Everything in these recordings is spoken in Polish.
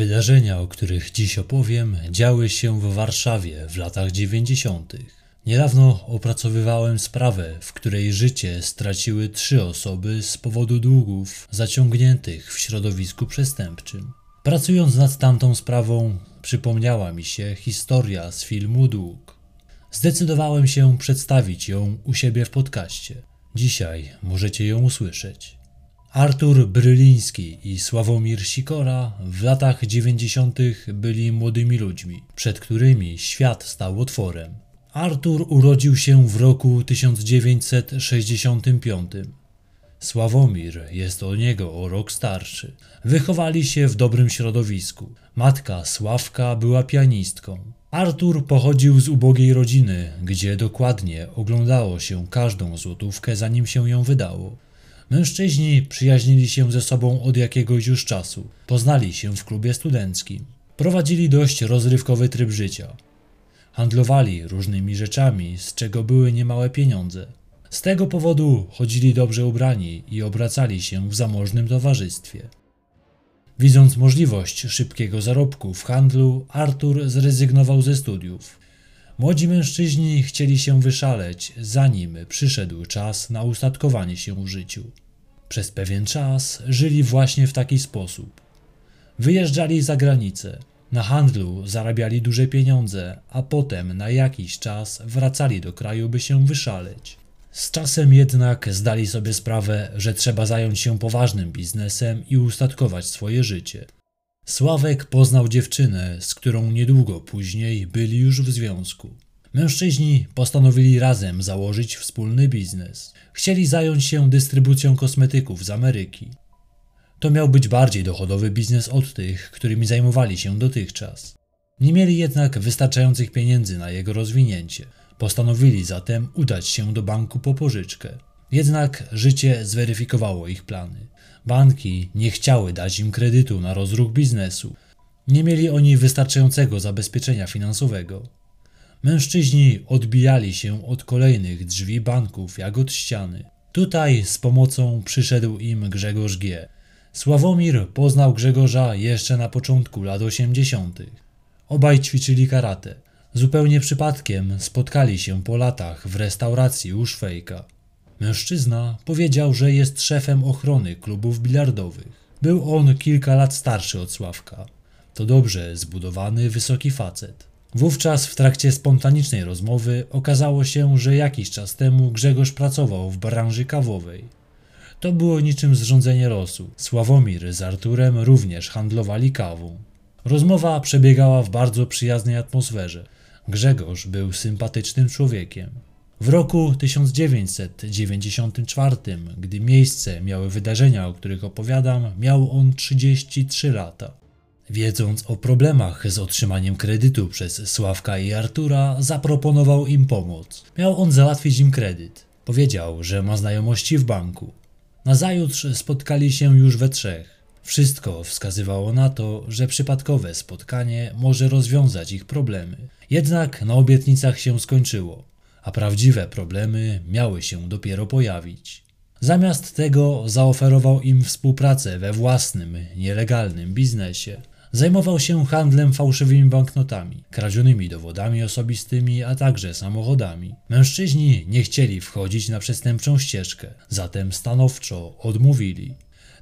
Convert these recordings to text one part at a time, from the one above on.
Wydarzenia, o których dziś opowiem, działy się w Warszawie w latach 90. Niedawno opracowywałem sprawę, w której życie straciły trzy osoby z powodu długów zaciągniętych w środowisku przestępczym. Pracując nad tamtą sprawą, przypomniała mi się historia z filmu Dług. Zdecydowałem się przedstawić ją u siebie w podcaście. Dzisiaj możecie ją usłyszeć. Artur Bryliński i Sławomir Sikora w latach 90. byli młodymi ludźmi, przed którymi świat stał otworem. Artur urodził się w roku 1965. Sławomir jest od niego o rok starszy. Wychowali się w dobrym środowisku. Matka Sławka była pianistką. Artur pochodził z ubogiej rodziny, gdzie dokładnie oglądało się każdą złotówkę, zanim się ją wydało. Mężczyźni przyjaźnili się ze sobą od jakiegoś już czasu. Poznali się w klubie studenckim. Prowadzili dość rozrywkowy tryb życia. Handlowali różnymi rzeczami, z czego były niemałe pieniądze. Z tego powodu chodzili dobrze ubrani i obracali się w zamożnym towarzystwie. Widząc możliwość szybkiego zarobku w handlu, Artur zrezygnował ze studiów. Młodzi mężczyźni chcieli się wyszaleć, zanim przyszedł czas na ustatkowanie się w życiu. Przez pewien czas żyli właśnie w taki sposób. Wyjeżdżali za granicę, na handlu zarabiali duże pieniądze, a potem na jakiś czas wracali do kraju, by się wyszaleć. Z czasem jednak zdali sobie sprawę, że trzeba zająć się poważnym biznesem i ustatkować swoje życie. Sławek poznał dziewczynę, z którą niedługo później byli już w związku. Mężczyźni postanowili razem założyć wspólny biznes. Chcieli zająć się dystrybucją kosmetyków z Ameryki. To miał być bardziej dochodowy biznes od tych, którymi zajmowali się dotychczas. Nie mieli jednak wystarczających pieniędzy na jego rozwinięcie. Postanowili zatem udać się do banku po pożyczkę. Jednak życie zweryfikowało ich plany. Banki nie chciały dać im kredytu na rozruch biznesu. Nie mieli oni wystarczającego zabezpieczenia finansowego. Mężczyźni odbijali się od kolejnych drzwi banków jak od ściany. Tutaj z pomocą przyszedł im Grzegorz G. Sławomir poznał Grzegorza jeszcze na początku lat 80. Obaj ćwiczyli karate. Zupełnie przypadkiem spotkali się po latach w restauracji u Szwejka. Mężczyzna powiedział, że jest szefem ochrony klubów bilardowych. Był on kilka lat starszy od Sławka. To dobrze zbudowany, wysoki facet. Wówczas w trakcie spontanicznej rozmowy okazało się, że jakiś czas temu Grzegorz pracował w branży kawowej. To było niczym zrządzenie losu. Sławomir z Arturem również handlowali kawą. Rozmowa przebiegała w bardzo przyjaznej atmosferze. Grzegorz był sympatycznym człowiekiem. W roku 1994, gdy miejsce miały wydarzenia, o których opowiadam, miał on 33 lata. Wiedząc o problemach z otrzymaniem kredytu przez Sławka i Artura, zaproponował im pomoc. Miał on załatwić im kredyt. Powiedział, że ma znajomości w banku. Nazajutrz spotkali się już we trzech. Wszystko wskazywało na to, że przypadkowe spotkanie może rozwiązać ich problemy. Jednak na obietnicach się skończyło, a prawdziwe problemy miały się dopiero pojawić. Zamiast tego zaoferował im współpracę we własnym, nielegalnym biznesie. Zajmował się handlem fałszywymi banknotami, kradzionymi dowodami osobistymi, a także samochodami. Mężczyźni nie chcieli wchodzić na przestępczą ścieżkę, zatem stanowczo odmówili.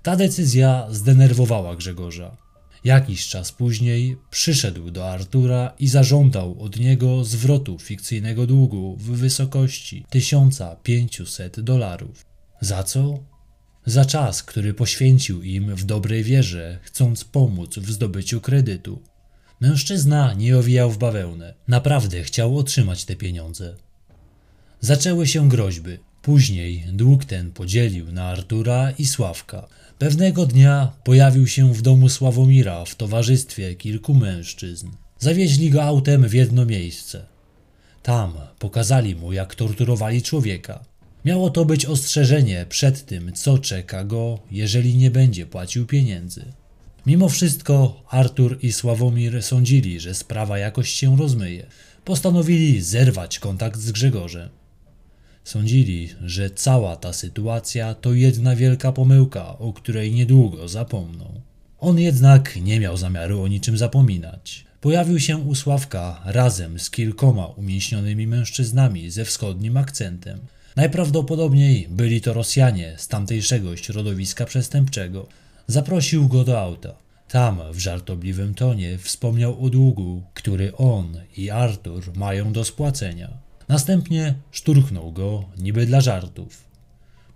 Ta decyzja zdenerwowała Grzegorza. Jakiś czas później przyszedł do Artura i zażądał od niego zwrotu fikcyjnego długu w wysokości 1500 dolarów. Za co? Za czas, który poświęcił im w dobrej wierze, chcąc pomóc w zdobyciu kredytu. Mężczyzna nie owijał w bawełnę. Naprawdę chciał otrzymać te pieniądze. Zaczęły się groźby. Później dług ten podzielił na Artura i Sławka. Pewnego dnia pojawił się w domu Sławomira w towarzystwie kilku mężczyzn. Zawieźli go autem w jedno miejsce. Tam pokazali mu, jak torturowali człowieka. Miało to być ostrzeżenie przed tym, co czeka go, jeżeli nie będzie płacił pieniędzy. Mimo wszystko Artur i Sławomir sądzili, że sprawa jakoś się rozmyje. Postanowili zerwać kontakt z Grzegorzem. Sądzili, że cała ta sytuacja to jedna wielka pomyłka, o której niedługo zapomną. On jednak nie miał zamiaru o niczym zapominać. Pojawił się u Sławka razem z kilkoma umięśnionymi mężczyznami ze wschodnim akcentem. Najprawdopodobniej byli to Rosjanie z tamtejszego środowiska przestępczego. Zaprosił go do auta. Tam w żartobliwym tonie wspomniał o długu, który on i Artur mają do spłacenia. Następnie szturchnął go, niby dla żartów.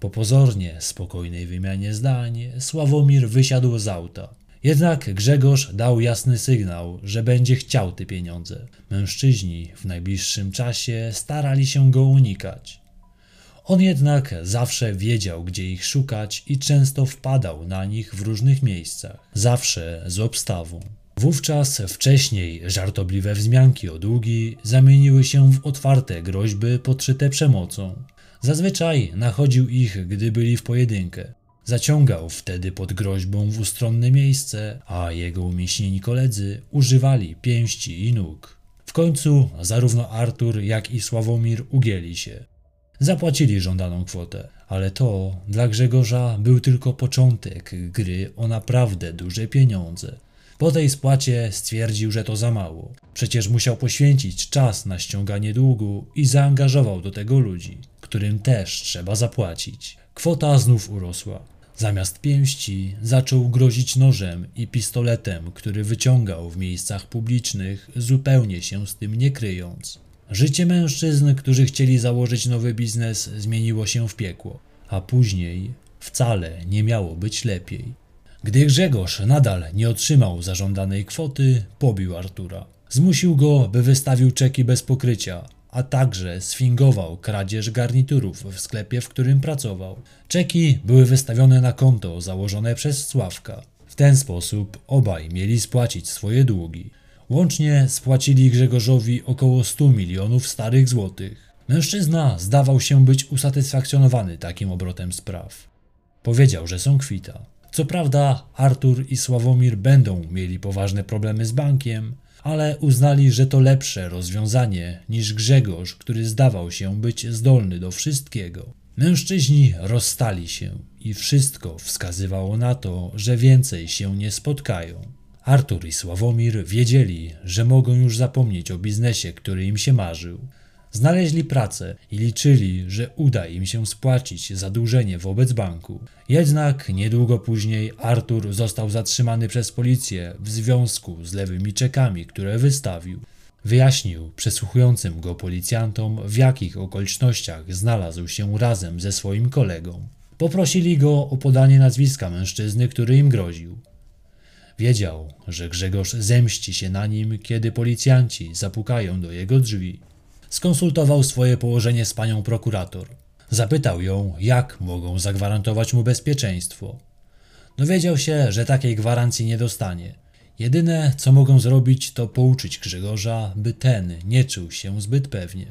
Po pozornie spokojnej wymianie zdań, Sławomir wysiadł z auta. Jednak Grzegorz dał jasny sygnał, że będzie chciał te pieniądze. Mężczyźni w najbliższym czasie starali się go unikać. On jednak zawsze wiedział, gdzie ich szukać i często wpadał na nich w różnych miejscach, zawsze z obstawą. Wówczas wcześniej żartobliwe wzmianki o długi zamieniły się w otwarte groźby podszyte przemocą. Zazwyczaj nachodził ich, gdy byli w pojedynkę. Zaciągał wtedy pod groźbą w ustronne miejsce, a jego umieśnieni koledzy używali pięści i nóg. W końcu zarówno Artur, jak i Sławomir ugięli się. Zapłacili żądaną kwotę, ale to dla Grzegorza był tylko początek gry o naprawdę duże pieniądze. Po tej spłacie stwierdził, że to za mało. Przecież musiał poświęcić czas na ściąganie długu i zaangażował do tego ludzi, którym też trzeba zapłacić. Kwota znów urosła. Zamiast pięści zaczął grozić nożem i pistoletem, który wyciągał w miejscach publicznych, zupełnie się z tym nie kryjąc. Życie mężczyzn, którzy chcieli założyć nowy biznes, zmieniło się w piekło, a później wcale nie miało być lepiej. Gdy Grzegorz nadal nie otrzymał zażądanej kwoty, pobił Artura. Zmusił go, by wystawił czeki bez pokrycia, a także sfingował kradzież garniturów w sklepie, w którym pracował. Czeki były wystawione na konto założone przez Sławka. W ten sposób obaj mieli spłacić swoje długi. Łącznie spłacili Grzegorzowi około 100 milionów starych złotych. Mężczyzna zdawał się być usatysfakcjonowany takim obrotem spraw. Powiedział, że są kwita. Co prawda, Artur i Sławomir będą mieli poważne problemy z bankiem, ale uznali, że to lepsze rozwiązanie niż Grzegorz, który zdawał się być zdolny do wszystkiego. Mężczyźni rozstali się i wszystko wskazywało na to, że więcej się nie spotkają. Artur i Sławomir wiedzieli, że mogą już zapomnieć o biznesie, który im się marzył. Znaleźli pracę i liczyli, że uda im się spłacić zadłużenie wobec banku. Jednak niedługo później Artur został zatrzymany przez policję w związku z lewymi czekami, które wystawił. Wyjaśnił przesłuchującym go policjantom, w jakich okolicznościach znalazł się razem ze swoim kolegą. Poprosili go o podanie nazwiska mężczyzny, który im groził. Wiedział, że Grzegorz zemści się na nim, kiedy policjanci zapukają do jego drzwi. Skonsultował swoje położenie z panią prokurator. Zapytał ją, jak mogą zagwarantować mu bezpieczeństwo. Dowiedział się, że takiej gwarancji nie dostanie. Jedyne, co mogą zrobić, to pouczyć Grzegorza, by ten nie czuł się zbyt pewnie.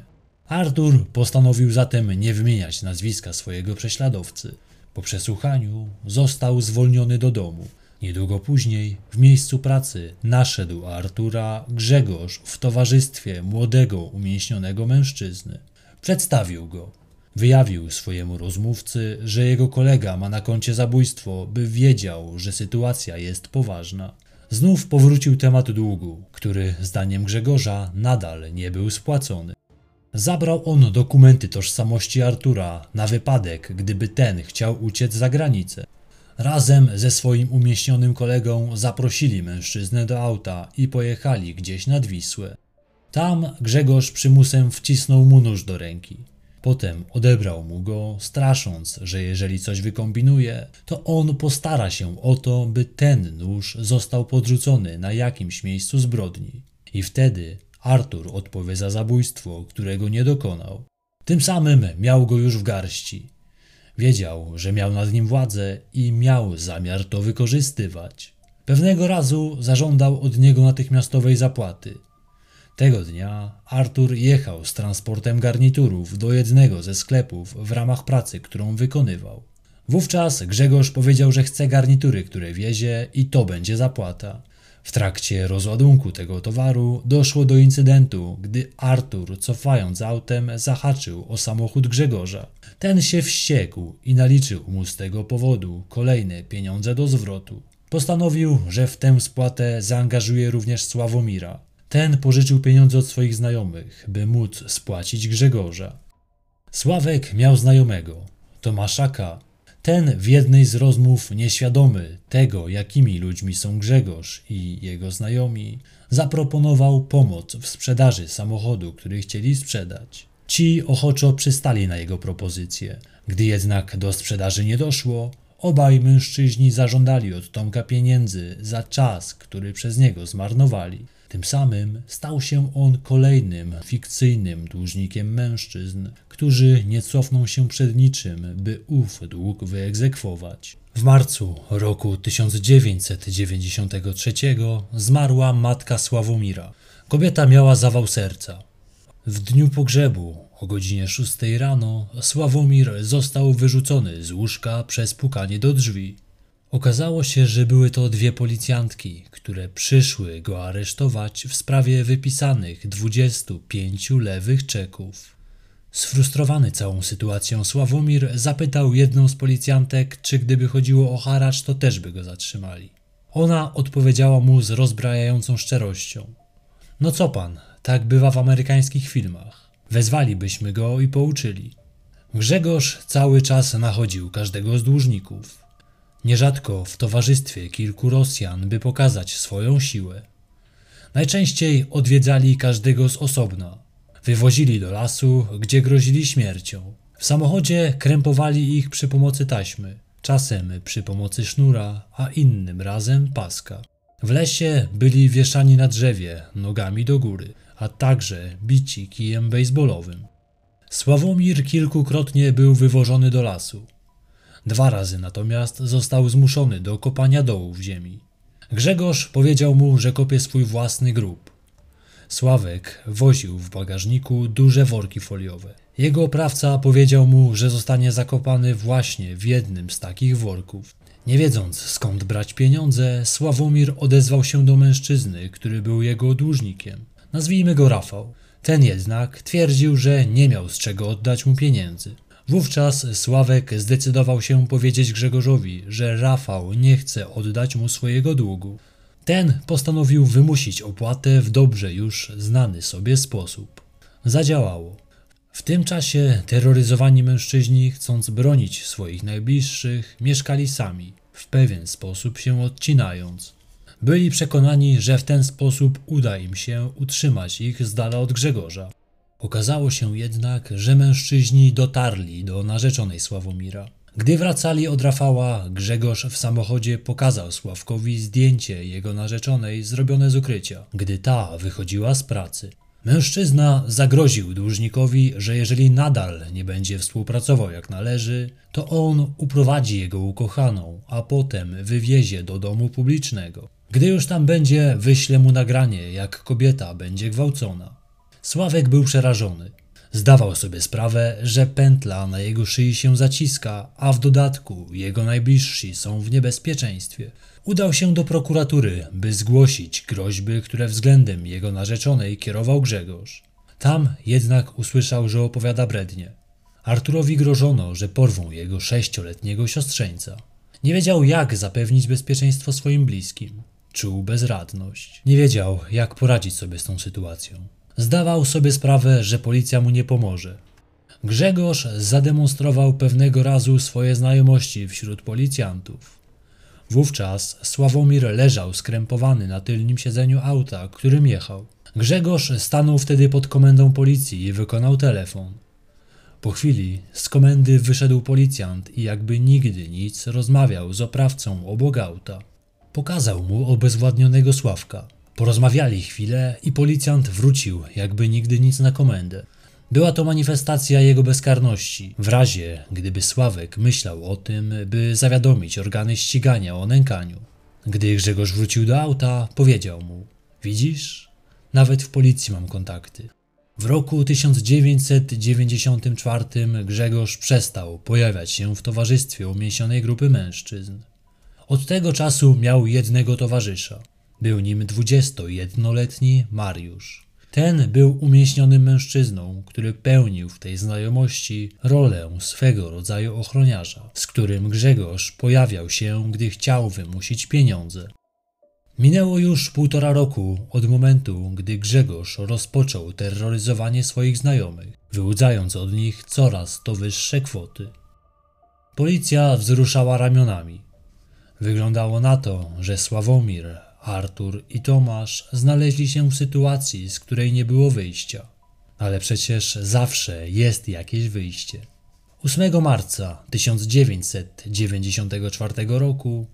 Artur postanowił zatem nie wymieniać nazwiska swojego prześladowcy. Po przesłuchaniu został zwolniony do domu. Niedługo później, w miejscu pracy, naszedł Artura Grzegorz w towarzystwie młodego, umięśnionego mężczyzny. Przedstawił go. Wyjawił swojemu rozmówcy, że jego kolega ma na koncie zabójstwo, by wiedział, że sytuacja jest poważna. Znów powrócił temat długu, który, zdaniem Grzegorza, nadal nie był spłacony. Zabrał on dokumenty tożsamości Artura na wypadek, gdyby ten chciał uciec za granicę. Razem ze swoim umieśnionym kolegą zaprosili mężczyznę do auta i pojechali gdzieś nad Wisłę. Tam Grzegorz przymusem wcisnął mu nóż do ręki. Potem odebrał mu go, strasząc, że jeżeli coś wykombinuje, to on postara się o to, by ten nóż został podrzucony na jakimś miejscu zbrodni. I wtedy Artur odpowie za zabójstwo, którego nie dokonał. Tym samym miał go już w garści. Wiedział, że miał nad nim władzę i miał zamiar to wykorzystywać. Pewnego razu zażądał od niego natychmiastowej zapłaty. Tego dnia Artur jechał z transportem garniturów do jednego ze sklepów w ramach pracy, którą wykonywał. Wówczas Grzegorz powiedział, że chce garnitury, które wiezie i to będzie zapłata. W trakcie rozładunku tego towaru doszło do incydentu, gdy Artur, cofając autem, zahaczył o samochód Grzegorza. Ten się wściekł i naliczył mu z tego powodu kolejne pieniądze do zwrotu. Postanowił, że w tę spłatę zaangażuje również Sławomira. Ten pożyczył pieniądze od swoich znajomych, by móc spłacić Grzegorza. Sławek miał znajomego, Tomaszaka. Ten w jednej z rozmów, nieświadomy tego, jakimi ludźmi są Grzegorz i jego znajomi, zaproponował pomoc w sprzedaży samochodu, który chcieli sprzedać. Ci ochoczo przystali na jego propozycję. Gdy jednak do sprzedaży nie doszło, obaj mężczyźni zażądali od Tomka pieniędzy za czas, który przez niego zmarnowali. Tym samym stał się on kolejnym fikcyjnym dłużnikiem mężczyzn, którzy nie cofną się przed niczym, by ów dług wyegzekwować. W marcu roku 1993 zmarła matka Sławomira. Kobieta miała zawał serca. W dniu pogrzebu o godzinie 6 rano Sławomir został wyrzucony z łóżka przez pukanie do drzwi. Okazało się, że były to dwie policjantki, które przyszły go aresztować w sprawie wypisanych 25 lewych czeków. Sfrustrowany całą sytuacją, Sławomir zapytał jedną z policjantek, czy gdyby chodziło o haracz, to też by go zatrzymali. Ona odpowiedziała mu z rozbrajającą szczerością. No co pan, tak bywa w amerykańskich filmach. Wezwalibyśmy go i pouczyli. Grzegorz cały czas nachodził każdego z dłużników. Nierzadko w towarzystwie kilku Rosjan, by pokazać swoją siłę. Najczęściej odwiedzali każdego z osobna. Wywozili do lasu, gdzie grozili śmiercią. W samochodzie krępowali ich przy pomocy taśmy, czasem przy pomocy sznura, a innym razem paska. W lesie byli wieszani na drzewie, nogami do góry, a także bici kijem baseballowym. Sławomir kilkukrotnie był wywożony do lasu. Dwa razy natomiast został zmuszony do kopania dołu w ziemi. Grzegorz powiedział mu, że kopie swój własny grób. Sławek woził w bagażniku duże worki foliowe. Jego oprawca powiedział mu, że zostanie zakopany właśnie w jednym z takich worków. Nie wiedząc skąd brać pieniądze, Sławomir odezwał się do mężczyzny, który był jego dłużnikiem. Nazwijmy go Rafał. Ten jednak twierdził, że nie miał z czego oddać mu pieniędzy. Wówczas Sławek zdecydował się powiedzieć Grzegorzowi, że Rafał nie chce oddać mu swojego długu. Ten postanowił wymusić opłatę w dobrze już znany sobie sposób. Zadziałało. W tym czasie terroryzowani mężczyźni, chcąc bronić swoich najbliższych, mieszkali sami, w pewien sposób się odcinając. Byli przekonani, że w ten sposób uda im się utrzymać ich z dala od Grzegorza. Okazało się jednak, że mężczyźni dotarli do narzeczonej Sławomira. Gdy wracali od Rafała, Grzegorz w samochodzie pokazał Sławkowi zdjęcie jego narzeczonej zrobione z ukrycia, gdy ta wychodziła z pracy. Mężczyzna zagroził dłużnikowi, że jeżeli nadal nie będzie współpracował jak należy, to on uprowadzi jego ukochaną, a potem wywiezie do domu publicznego. Gdy już tam będzie, wyśle mu nagranie, jak kobieta będzie gwałcona. Sławek był przerażony. Zdawał sobie sprawę, że pętla na jego szyi się zaciska, a w dodatku jego najbliżsi są w niebezpieczeństwie. Udał się do prokuratury, by zgłosić groźby, które względem jego narzeczonej kierował Grzegorz. Tam jednak usłyszał, że opowiada brednie. Arturowi grożono, że porwą jego sześcioletniego siostrzeńca. Nie wiedział, jak zapewnić bezpieczeństwo swoim bliskim. Czuł bezradność. Nie wiedział, jak poradzić sobie z tą sytuacją. Zdawał sobie sprawę, że policja mu nie pomoże. Grzegorz zademonstrował pewnego razu swoje znajomości wśród policjantów. Wówczas Sławomir leżał skrępowany na tylnym siedzeniu auta, którym jechał. Grzegorz stanął wtedy pod komendą policji i wykonał telefon. Po chwili z komendy wyszedł policjant i jakby nigdy nic rozmawiał z oprawcą obok auta. Pokazał mu obezwładnionego Sławka. Porozmawiali chwilę i policjant wrócił, jakby nigdy nic na komendę. Była to manifestacja jego bezkarności, w razie gdyby Sławek myślał o tym, by zawiadomić organy ścigania o nękaniu. Gdy Grzegorz wrócił do auta, powiedział mu: Widzisz, nawet w policji mam kontakty. W roku 1994 Grzegorz przestał pojawiać się w towarzystwie umięśnionej grupy mężczyzn. Od tego czasu miał jednego towarzysza. Był nim 21-letni Mariusz. Ten był umieśnionym mężczyzną, który pełnił w tej znajomości rolę swego rodzaju ochroniarza, z którym Grzegorz pojawiał się, gdy chciał wymusić pieniądze. Minęło już półtora roku od momentu, gdy Grzegorz rozpoczął terroryzowanie swoich znajomych, wyłudzając od nich coraz to wyższe kwoty. Policja wzruszała ramionami. Wyglądało na to, że Sławomir, Artur i Tomasz znaleźli się w sytuacji, z której nie było wyjścia. Ale przecież zawsze jest jakieś wyjście. 8 marca 1994 roku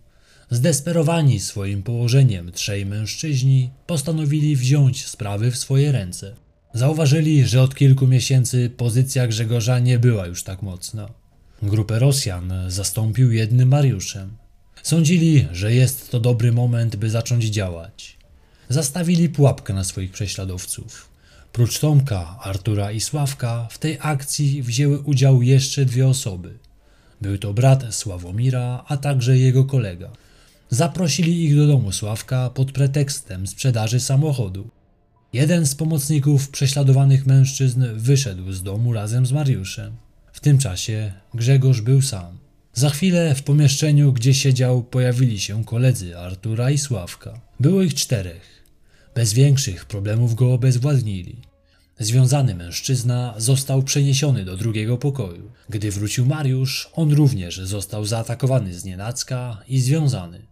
Zdesperowani swoim położeniem trzej mężczyźni postanowili wziąć sprawy w swoje ręce. Zauważyli, że od kilku miesięcy pozycja Grzegorza nie była już tak mocna. Grupę Rosjan zastąpił jednym Mariuszem. Sądzili, że jest to dobry moment, by zacząć działać. Zastawili pułapkę na swoich prześladowców. Prócz Tomka, Artura i Sławka w tej akcji wzięły udział jeszcze dwie osoby. Był to brat Sławomira, a także jego kolega. Zaprosili ich do domu Sławka pod pretekstem sprzedaży samochodu. Jeden z pomocników prześladowanych mężczyzn wyszedł z domu razem z Mariuszem. W tym czasie Grzegorz był sam. Za chwilę w pomieszczeniu, gdzie siedział, pojawili się koledzy Artura i Sławka. Było ich czterech. Bez większych problemów go obezwładnili. Związany mężczyzna został przeniesiony do drugiego pokoju. Gdy wrócił Mariusz, on również został zaatakowany z nienacka i związany.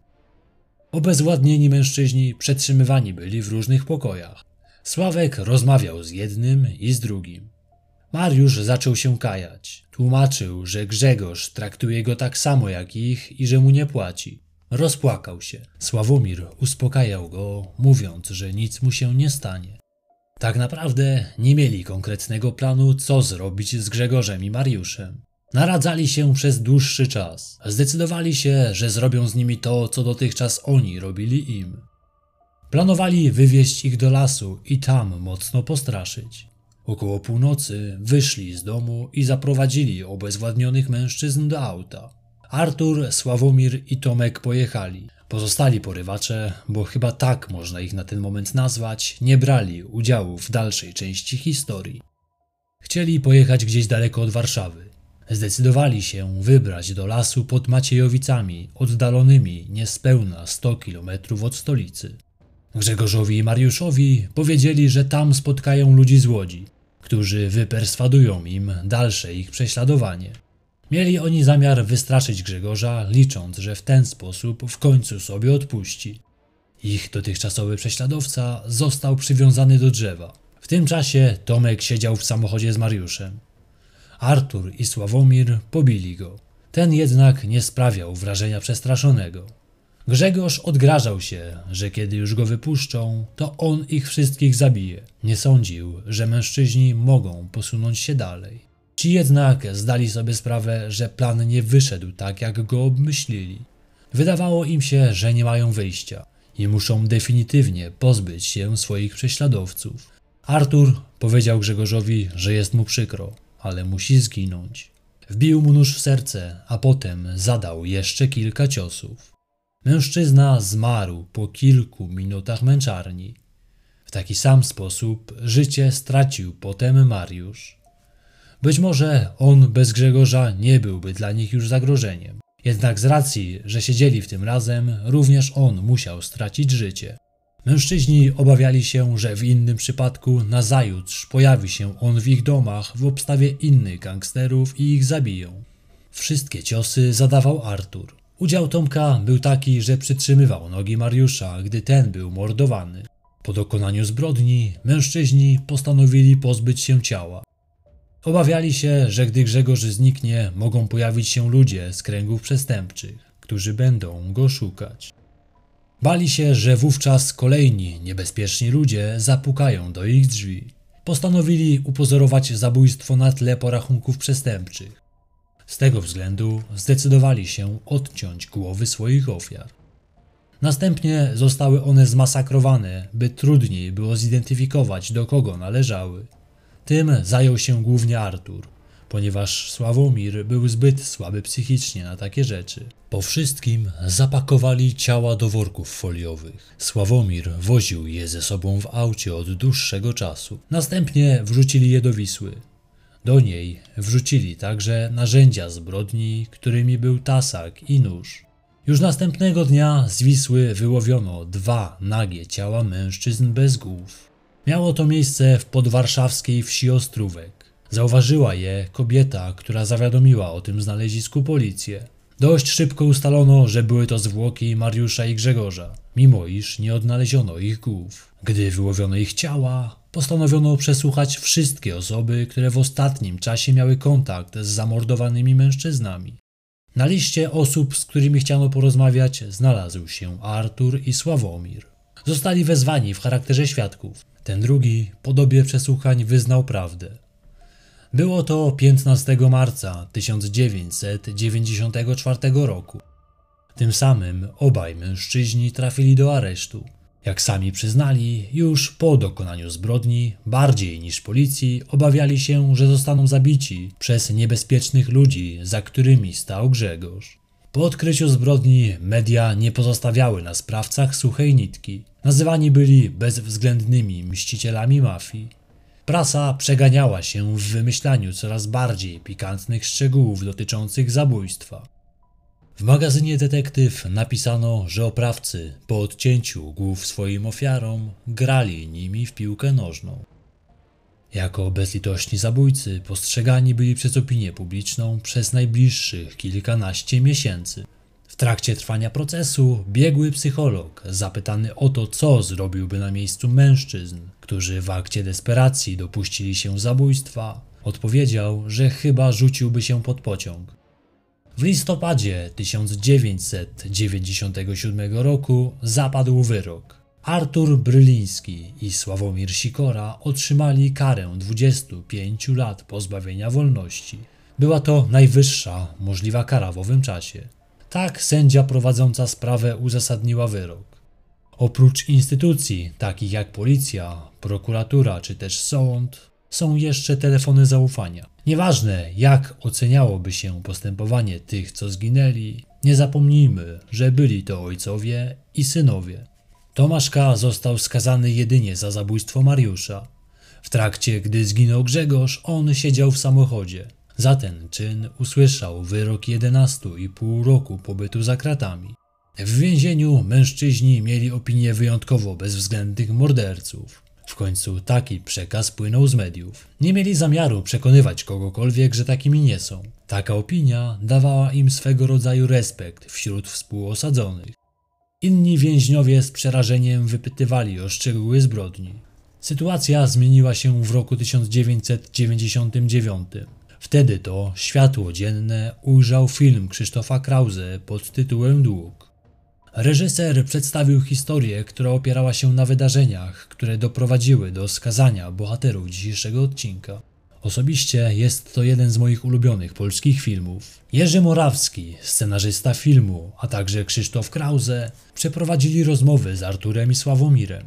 Obezwładnieni mężczyźni przetrzymywani byli w różnych pokojach. Sławek rozmawiał z jednym i z drugim. Mariusz zaczął się kajać. Tłumaczył, że Grzegorz traktuje go tak samo jak ich i że mu nie płaci. Rozpłakał się. Sławomir uspokajał go, mówiąc, że nic mu się nie stanie. Tak naprawdę nie mieli konkretnego planu, co zrobić z Grzegorzem i Mariuszem. Naradzali się przez dłuższy czas. Zdecydowali się, że zrobią z nimi to, co dotychczas oni robili im. Planowali wywieźć ich do lasu i tam mocno postraszyć. Około północy wyszli z domu i zaprowadzili obezwładnionych mężczyzn do auta. Artur, Sławomir i Tomek pojechali. Pozostali porywacze, bo chyba tak można ich na ten moment nazwać, nie brali udziału w dalszej części historii. Chcieli pojechać gdzieś daleko od Warszawy. Zdecydowali się wybrać do lasu pod Maciejowicami, oddalonymi niespełna 100 kilometrów od stolicy. Grzegorzowi i Mariuszowi powiedzieli, że tam spotkają ludzi z Łodzi, którzy wyperswadują im dalsze ich prześladowanie. Mieli oni zamiar wystraszyć Grzegorza, licząc, że w ten sposób w końcu sobie odpuści. Ich dotychczasowy prześladowca został przywiązany do drzewa. W tym czasie Tomek siedział w samochodzie z Mariuszem. Artur i Sławomir pobili go. Ten jednak nie sprawiał wrażenia przestraszonego. Grzegorz odgrażał się, że kiedy już go wypuszczą, to on ich wszystkich zabije. Nie sądził, że mężczyźni mogą posunąć się dalej. Ci jednak zdali sobie sprawę, że plan nie wyszedł tak, jak go obmyślili. Wydawało im się, że nie mają wyjścia i muszą definitywnie pozbyć się swoich prześladowców. Artur powiedział Grzegorzowi, że jest mu przykro, ale musi zginąć. Wbił mu nóż w serce, a potem zadał jeszcze kilka ciosów. Mężczyzna zmarł po kilku minutach męczarni. W taki sam sposób życie stracił potem Mariusz. Być może on bez Grzegorza nie byłby dla nich już zagrożeniem. Jednak z racji, że siedzieli w tym razem, również on musiał stracić życie. Mężczyźni obawiali się, że w innym przypadku nazajutrz pojawi się on w ich domach w obstawie innych gangsterów i ich zabiją. Wszystkie ciosy zadawał Artur. Udział Tomka był taki, że przytrzymywał nogi Mariusza, gdy ten był mordowany. Po dokonaniu zbrodni mężczyźni postanowili pozbyć się ciała. Obawiali się, że gdy Grzegorz zniknie, mogą pojawić się ludzie z kręgów przestępczych, którzy będą go szukać. Bali się, że wówczas kolejni niebezpieczni ludzie zapukają do ich drzwi. Postanowili upozorować zabójstwo na tle porachunków przestępczych. Z tego względu zdecydowali się odciąć głowy swoich ofiar. Następnie zostały one zmasakrowane, by trudniej było zidentyfikować, do kogo należały. Tym zajął się głównie Artur. ponieważ Sławomir był zbyt słaby psychicznie na takie rzeczy. Po wszystkim zapakowali ciała do worków foliowych. Sławomir woził je ze sobą w aucie od dłuższego czasu. Następnie wrzucili je do Wisły. Do niej wrzucili także narzędzia zbrodni, którymi był tasak i nóż. Już następnego dnia z Wisły wyłowiono dwa nagie ciała mężczyzn bez głów. Miało to miejsce w podwarszawskiej wsi Ostrówek. Zauważyła je kobieta, która zawiadomiła o tym znalezisku policję. Dość szybko ustalono, że były to zwłoki Mariusza i Grzegorza, mimo iż nie odnaleziono ich głów. Gdy wyłowiono ich ciała, postanowiono przesłuchać wszystkie osoby, które w ostatnim czasie miały kontakt z zamordowanymi mężczyznami. Na liście osób, z którymi chciano porozmawiać, znalazł się Artur i Sławomir. Zostali wezwani w charakterze świadków. Ten drugi, po dobie przesłuchań, wyznał prawdę. Było to 15 marca 1994 roku. Tym samym obaj mężczyźni trafili do aresztu. Jak sami przyznali, już po dokonaniu zbrodni, bardziej niż policji, obawiali się, że zostaną zabici przez niebezpiecznych ludzi, za którymi stał Grzegorz. Po odkryciu zbrodni media nie pozostawiały na sprawcach suchej nitki. Nazywani byli bezwzględnymi mścicielami mafii. Prasa przeganiała się w wymyślaniu coraz bardziej pikantnych szczegółów dotyczących zabójstwa. W magazynie Detektyw napisano, że oprawcy po odcięciu głów swoim ofiarom grali nimi w piłkę nożną. Jako bezlitośni zabójcy postrzegani byli przez opinię publiczną przez najbliższych kilkanaście miesięcy. W trakcie trwania procesu biegły psycholog, zapytany o to, co zrobiłby na miejscu mężczyzn, którzy w akcie desperacji dopuścili się zabójstwa, odpowiedział, że chyba rzuciłby się pod pociąg. W listopadzie 1997 roku zapadł wyrok. Artur Bryliński i Sławomir Sikora otrzymali karę 25 lat pozbawienia wolności. Była to najwyższa możliwa kara w owym czasie. Tak sędzia prowadząca sprawę uzasadniła wyrok. Oprócz instytucji takich jak policja, prokuratura czy też sąd, są jeszcze telefony zaufania. Nieważne, jak oceniałoby się postępowanie tych, co zginęli, nie zapomnijmy, że byli to ojcowie i synowie. Tomasz K. został skazany jedynie za zabójstwo Mariusza. W trakcie, gdy zginął Grzegorz, on siedział w samochodzie. Za ten czyn usłyszał wyrok 11,5 roku pobytu za kratami. W więzieniu mężczyźni mieli opinię wyjątkowo bezwzględnych morderców. W końcu taki przekaz płynął z mediów. Nie mieli zamiaru przekonywać kogokolwiek, że takimi nie są. Taka opinia dawała im swego rodzaju respekt wśród współosadzonych. Inni więźniowie z przerażeniem wypytywali o szczegóły zbrodni. Sytuacja zmieniła się w roku 1999. Wtedy to światło dzienne ujrzał film Krzysztofa Krause pod tytułem Dług. Reżyser przedstawił historię, która opierała się na wydarzeniach, które doprowadziły do skazania bohaterów dzisiejszego odcinka. Osobiście jest to jeden z moich ulubionych polskich filmów. Jerzy Morawski, scenarzysta filmu, a także Krzysztof Krause przeprowadzili rozmowy z Arturem i Sławomirem.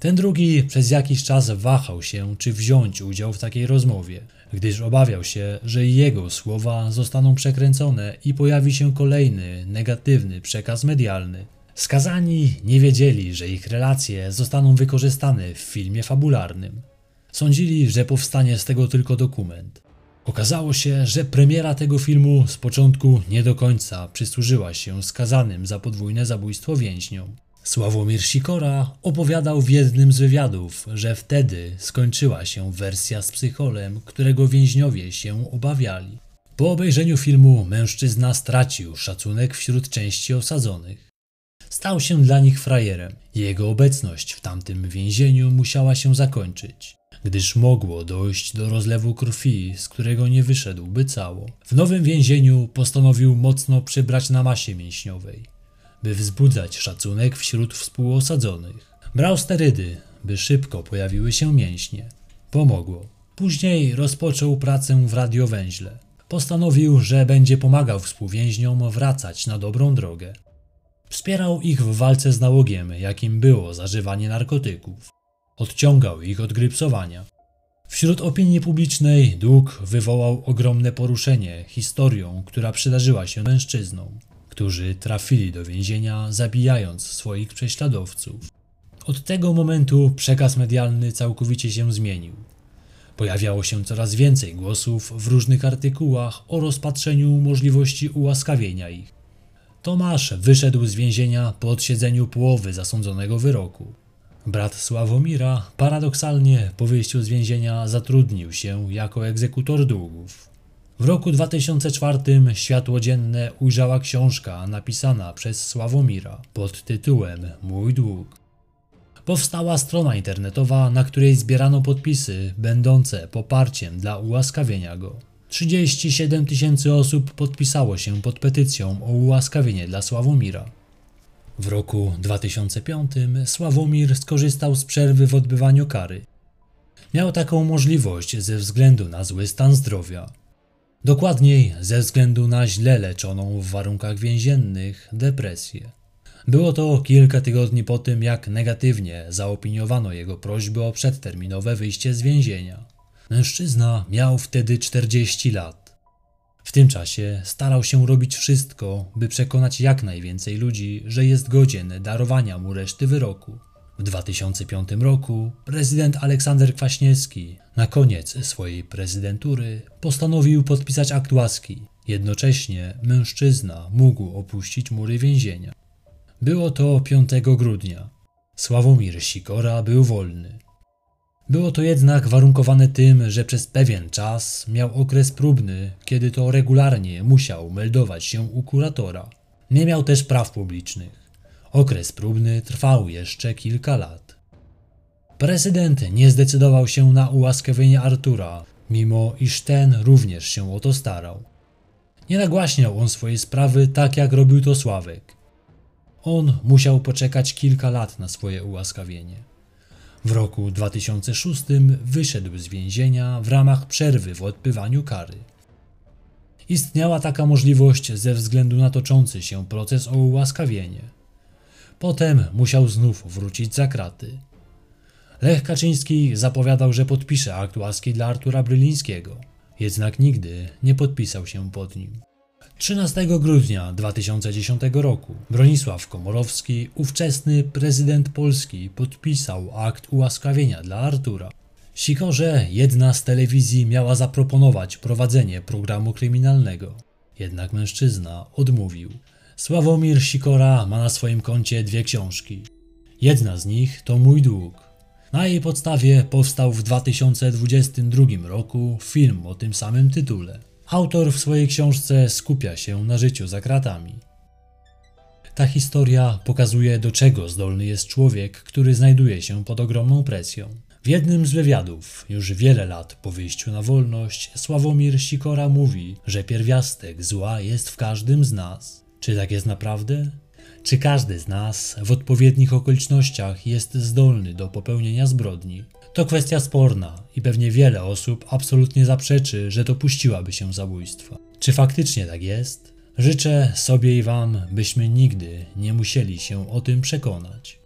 Ten drugi przez jakiś czas wahał się, czy wziąć udział w takiej rozmowie, gdyż obawiał się, że jego słowa zostaną przekręcone i pojawi się kolejny, negatywny przekaz medialny. Skazani nie wiedzieli, że ich relacje zostaną wykorzystane w filmie fabularnym. Sądzili, że powstanie z tego tylko dokument. Okazało się, że premiera tego filmu z początku nie do końca przysłużyła się skazanym za podwójne zabójstwo więźniom. Sławomir Sikora opowiadał w jednym z wywiadów, że wtedy skończyła się wersja z psycholem, którego więźniowie się obawiali. Po obejrzeniu filmu mężczyzna stracił szacunek wśród części osadzonych. Stał się dla nich frajerem. Jego obecność w tamtym więzieniu musiała się zakończyć, gdyż mogło dojść do rozlewu krwi, z którego nie wyszedłby cało. W nowym więzieniu postanowił mocno przybrać na masie mięśniowej by wzbudzać szacunek wśród współosadzonych. Brał sterydy, by szybko pojawiły się mięśnie. Pomogło. Później rozpoczął pracę w radiowęźle. Postanowił, że będzie pomagał współwięźniom wracać na dobrą drogę. Wspierał ich w walce z nałogiem, jakim było zażywanie narkotyków. Odciągał ich od grypsowania. Wśród opinii publicznej dług wywołał ogromne poruszenie historią, która przydarzyła się mężczyznom, którzy trafili do więzienia zabijając swoich prześladowców. Od tego momentu przekaz medialny całkowicie się zmienił. Pojawiało się coraz więcej głosów w różnych artykułach o rozpatrzeniu możliwości ułaskawienia ich. Tomasz wyszedł z więzienia po odsiedzeniu połowy zasądzonego wyroku. Brat Sławomira paradoksalnie po wyjściu z więzienia zatrudnił się jako egzekutor długów. W roku 2004 światło dzienne ujrzała książka napisana przez Sławomira pod tytułem Mój dług. Powstała strona internetowa, na której zbierano podpisy będące poparciem dla ułaskawienia go. 37 tysięcy osób podpisało się pod petycją o ułaskawienie dla Sławomira. W roku 2005 Sławomir skorzystał z przerwy w odbywaniu kary. Miał taką możliwość ze względu na zły stan zdrowia. Dokładniej ze względu na źle leczoną w warunkach więziennych depresję. Było to kilka tygodni po tym, jak negatywnie zaopiniowano jego prośbę o przedterminowe wyjście z więzienia. Mężczyzna miał wtedy 40 lat. W tym czasie starał się robić wszystko, by przekonać jak najwięcej ludzi, że jest godzien darowania mu reszty wyroku. W 2005 roku prezydent Aleksander Kwaśniewski na koniec swojej prezydentury postanowił podpisać akt łaski. Jednocześnie mężczyzna mógł opuścić mury więzienia. Było to 5 grudnia. Sławomir Sikora był wolny. Było to jednak warunkowane tym, że przez pewien czas miał okres próbny, kiedy to regularnie musiał meldować się u kuratora. Nie miał też praw publicznych. Okres próbny trwał jeszcze kilka lat. Prezydent nie zdecydował się na ułaskawienie Artura, mimo iż ten również się o to starał. Nie nagłaśniał on swojej sprawy tak jak robił to Sławek. On musiał poczekać kilka lat na swoje ułaskawienie. W roku 2006 wyszedł z więzienia w ramach przerwy w odbywaniu kary. Istniała taka możliwość ze względu na toczący się proces o ułaskawienie. Potem musiał znów wrócić za kraty. Lech Kaczyński zapowiadał, że podpisze akt łaski dla Artura Brylińskiego, jednak nigdy nie podpisał się pod nim. 13 grudnia 2010 roku Bronisław Komorowski, ówczesny prezydent Polski, podpisał akt ułaskawienia dla Artura. Sikorze jedna z telewizji miała zaproponować prowadzenie programu kryminalnego, jednak mężczyzna odmówił. Sławomir Sikora ma na swoim koncie dwie książki. Jedna z nich to Mój dług. Na jej podstawie powstał w 2022 roku film o tym samym tytule. Autor w swojej książce skupia się na życiu za kratami. Ta historia pokazuje, do czego zdolny jest człowiek, który znajduje się pod ogromną presją. W jednym z wywiadów, już wiele lat po wyjściu na wolność, Sławomir Sikora mówi, że pierwiastek zła jest w każdym z nas. Czy tak jest naprawdę? Czy każdy z nas w odpowiednich okolicznościach jest zdolny do popełnienia zbrodni? To kwestia sporna i pewnie wiele osób absolutnie zaprzeczy, że dopuściłaby się zabójstwa. Czy faktycznie tak jest? Życzę sobie i Wam, byśmy nigdy nie musieli się o tym przekonać.